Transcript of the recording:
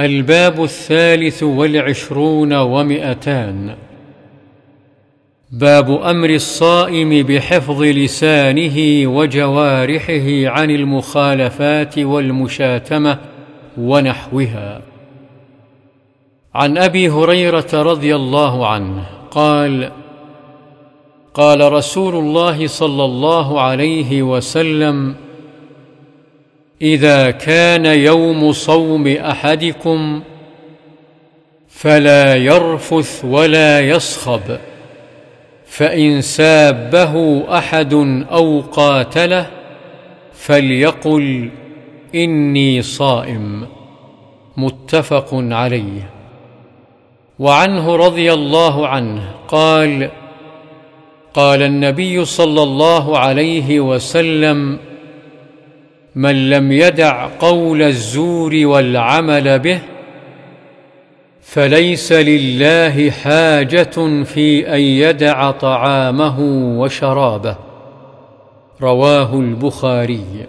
الباب الثالث والعشرون ومئتان. باب أمر الصائم بحفظ لسانه وجوارحه عن المخالفات والمشاتمة ونحوها. عن أبي هريرة رضي الله عنه قال قال رسول الله صلى الله عليه وسلم إذا كان يوم صوم أحدكم فلا يرفث ولا يصخب فإن سابه أحد أو قاتله فليقل إني صائم. متفق عليه. وعنه رضي الله عنه قال قال النبي صلى الله عليه وسلم من لم يدع قول الزور والعمل به فليس لله حاجة في أن يدع طعامه وشرابه. رواه البخاري.